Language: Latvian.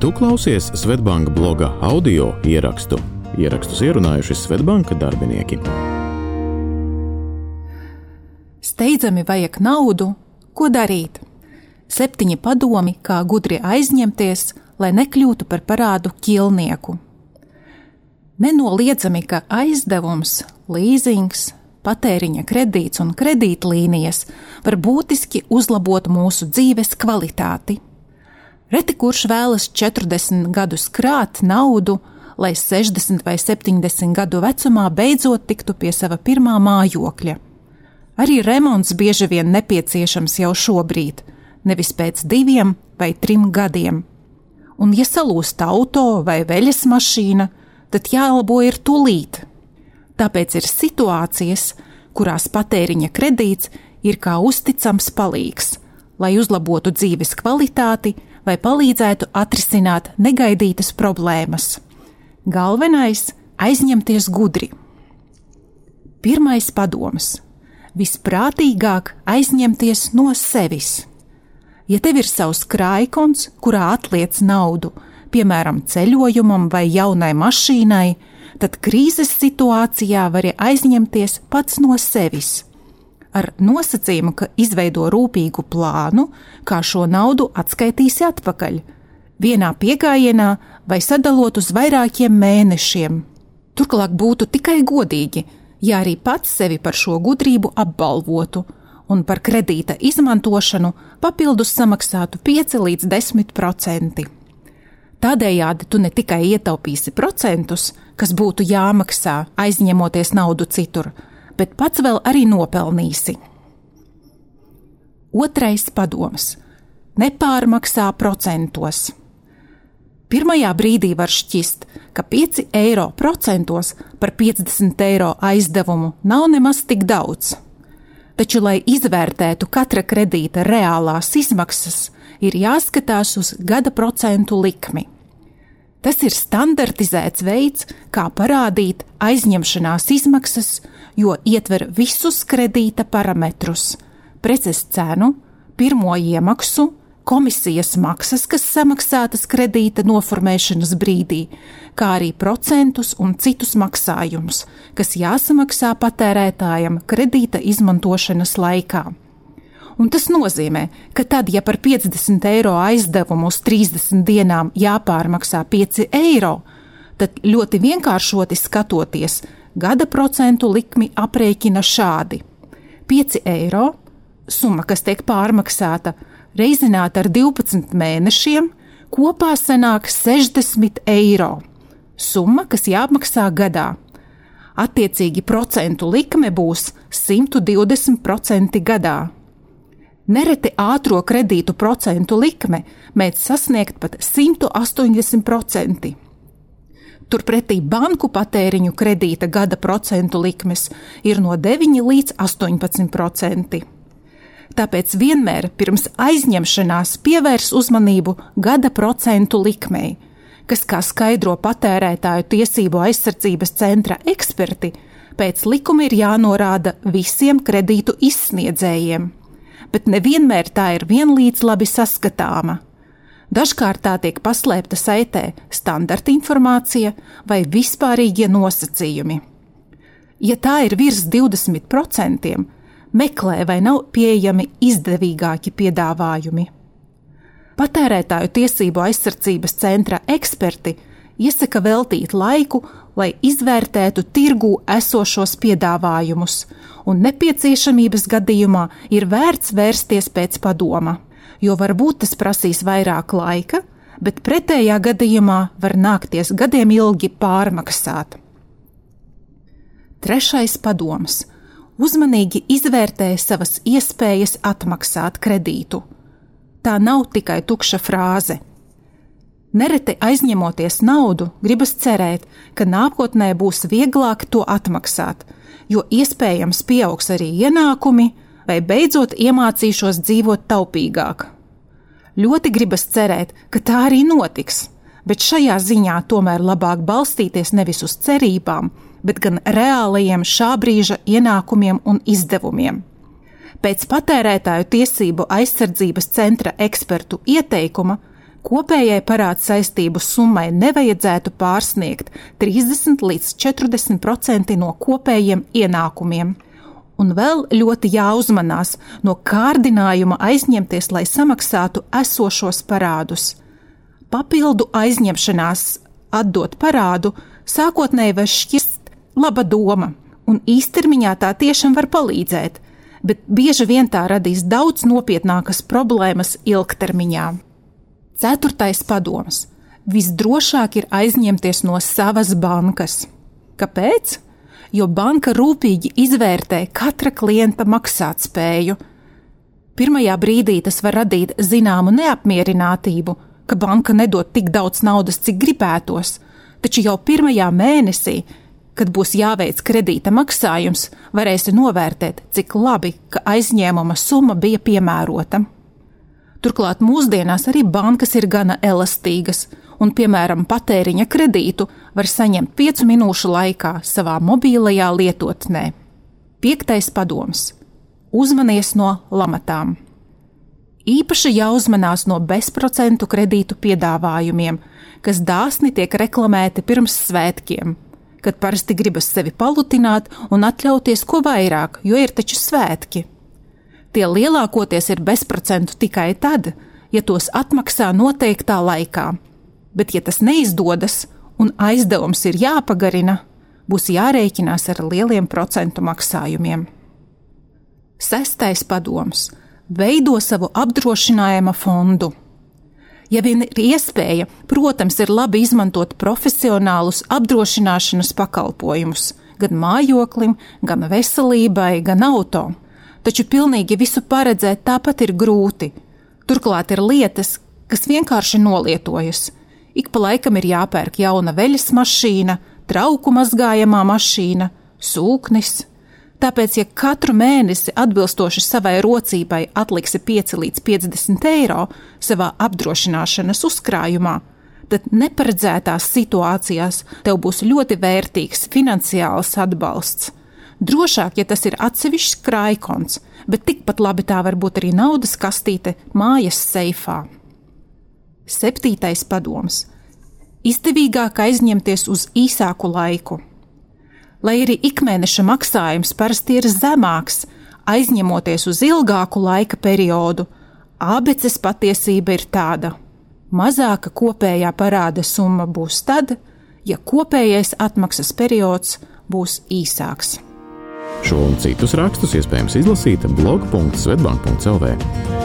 Tu klausies Svetbanka bloga audio ierakstu. Ierakstus ierunājuši Svetbanka darbinieki. Steidzami vajag naudu, ko darīt? Septiņi padomi, kā gudri aizņemties, lai nekļūtu par parādu ķilnieku. Nenoliedzami, ka aizdevums, līzings, patēriņa kredīts un kredītlīnijas var būtiski uzlabot mūsu dzīves kvalitāti. Reti kurš vēlas 40 gadus krāt naudu, lai 60 vai 70 gadu vecumā beidzot tiktu pie sava pirmā mājokļa. Arī remonts bieži vien nepieciešams jau šobrīd, nevis pēc diviem vai trim gadiem. Un, ja salūst auto vai veļas mašīna, tad jālabo ir tūlīt, Tāpēc ir situācijas, kurās patēriņa kredīts ir kā uzticams palīgs, lai uzlabotu dzīves kvalitāti vai palīdzētu atrisināt negaidītas problēmas. Galvenais - aizņemties gudri. Pirmais padoms - visprātīgāk aizņemties no sevis. Ja tev ir savs krājkons, kurā atliec naudu, piemēram, ceļojumam vai jaunai mašīnai, tad krīzes situācijā vari aizņemties pats no sevis. Ar nosacījumu, ka izveido rūpīgu plānu, kā šo naudu atskaitīsi atpakaļ, vienā piegājienā vai sadalot uz vairākiem mēnešiem. Turklāt būtu tikai godīgi, ja arī pats sevi par šo gudrību apbalvotu un par kredīta izmantošanu papildus samaksātu 5 līdz 10 procenti. Tādējādi tu ne tikai ietaupīsi procentus, kas būtu jāmaksā aizņemoties naudu citur, bet pats vēl arī nopelnīsi. Otrais padoms - nepārmaksā procentos. Pirmajā brīdī var šķist, ka 5 eiro procentos par 50 eiro aizdevumu nav nemaz tik daudz. Taču, lai izvērtētu katra kredīta reālās izmaksas, ir jāskatās uz gada procentu likmi. Tas ir standartizēts veids, kā parādīt aizņemšanās izmaksas, jo ietver visus kredīta parametrus - preces cenu, pirmo iemaksu, komisijas maksas, kas samaksātas kredīta noformēšanas brīdī, kā arī procentus un citus maksājumus, kas jāsamaksā patērētājam kredīta izmantošanas laikā. Un tas nozīmē, ka tad, ja par 50 eiro aizdevumu uz 30 dienām jāpārmaksā 5 eiro, tad ļoti vienkāršoti skatoties, gada procentu likmi aprēķina šādi: 5 eiro, summa, kas tiek pārmaksāta, reizināta ar 12 mēnešiem, kopā sanāk 60 eiro. Summa, kas jāapmaksā gadā. Attiecīgi procentu likme būs 120% gadā. Nereti ātrā kredītu procentu likme mēdz sasniegt pat 180%. Turpretī banku patēriņu kredīta gada procentu likmes ir no 9 līdz 18%. Tāpēc vienmēr pirms aizņemšanās pievērs uzmanību gada procentu likmei, kas, kā skaidro patērētāju tiesību aizsardzības centra eksperti, pēc likuma ir jānorāda visiem kredītu izsniedzējiem bet nevienmēr tā ir vienlīdz labi saskatāma. Dažkārt tā tiek paslēpta saitē standarta informācija vai vispārīgie nosacījumi. Ja tā ir virs 20%, meklē, vai nav pieejami izdevīgāki piedāvājumi. Patērētāju tiesību aizsardzības centra eksperti iesaka veltīt laiku, lai izvērtētu tirgū esošos piedāvājumus, un nepieciešamības gadījumā ir vērts vērsties pēc padoma, jo varbūt tas prasīs vairāk laika, bet pretējā gadījumā var nākties gadiem ilgi pārmaksāt. Trešais padoms - uzmanīgi izvērtē savas iespējas atmaksāt kredītu. Tā nav tikai tukša frāze Nereti aizņemoties naudu, gribas cerēt, ka nākotnē būs vieglāk to atmaksāt, jo iespējams pieaugs arī ienākumi, vai beidzot iemācīšos dzīvot taupīgāk. Ļoti gribas cerēt, ka tā arī notiks, bet šajā ziņā tomēr labāk balstīties nevis uz cerībām, bet gan reālajiem šā brīža ienākumiem un izdevumiem. Pēc patērētāju tiesību aizsardzības centra ekspertu ieteikuma Kopējai parāda saistību summai nevajadzētu pārsniegt 30 līdz 40% no kopējiem ienākumiem. Un vēl ļoti jāuzmanās no kārdinājuma aizņemties, lai samaksātu esošos parādus. Papildu aizņemšanās atdot parādu sākotnēji var šķist laba doma, un īstermiņā tā tiešām var palīdzēt, bet bieži vien tā radīs daudz nopietnākas problēmas ilgtermiņā. Ceturtais padoms - visdrošāk ir aizņemties no savas bankas. Kāpēc? Jo banka rūpīgi izvērtē katra klienta maksātspēju. Pirmajā brīdī tas var radīt zināmu neapmierinātību, ka banka nedod tik daudz naudas, cik gribētos, taču jau pirmajā mēnesī, kad būs jāveic kredīta maksājums, varēsi novērtēt, cik labi, ka aizņēmuma summa bija piemērota. Turklāt mūsdienās arī bankas ir gana elastīgas, un, piemēram, patēriņa kredītu var saņemt piecu minūšu laikā savā mobilajā lietotnē. Piektais padoms - uzmanies no lamatām. Īpaši jāuzmanās no bezprocentu kredītu piedāvājumiem, kas dāsni tiek reklamēti pirms svētkiem, kad parasti gribas sevi palutināt un atļauties ko vairāk, jo ir taču svētki. Tie lielākoties ir bezprocentu tikai tad, ja tos atmaksā noteiktā laikā. Bet, ja tas neizdodas un aizdevums ir jāpagarina, būs jārēķinās ar lieliem procentu maksājumiem. Sestais padoms - veido savu apdrošinājuma fondu. Ja vien ir iespēja, protams, ir labi izmantot profesionālus apdrošināšanas pakalpojumus gan mājoklim, gan veselībai, gan auto taču pilnīgi visu paredzēt tāpat ir grūti. Turklāt ir lietas, kas vienkārši nolietojas. Ik pa laikam ir jāpērk jauna veļas mašīna, trauku mazgājamā mašīna, sūknis. Tāpēc, ja katru mēnesi atbilstoši savai rocībai atliksi 5 līdz 50 eiro savā apdrošināšanas uzkrājumā, tad neparedzētās situācijās tev būs ļoti vērtīgs finansiāls atbalsts. Drošāk, ja tas ir atsevišķs krājkons, bet tikpat labi tā var būt arī naudas kastīte mājas seifā. Septītais padoms - izdevīgāk aizņemties uz īsāku laiku. Lai arī ikmēneša maksājums parasti ir zemāks, aizņemoties uz ilgāku laika periodu, abeces patiesība ir tāda: mazāka kopējā parāda summa būs tad, ja kopējais atmaksas periods būs īsāks. Šo un citus rakstus iespējams izlasīt blog.svetbank.cl.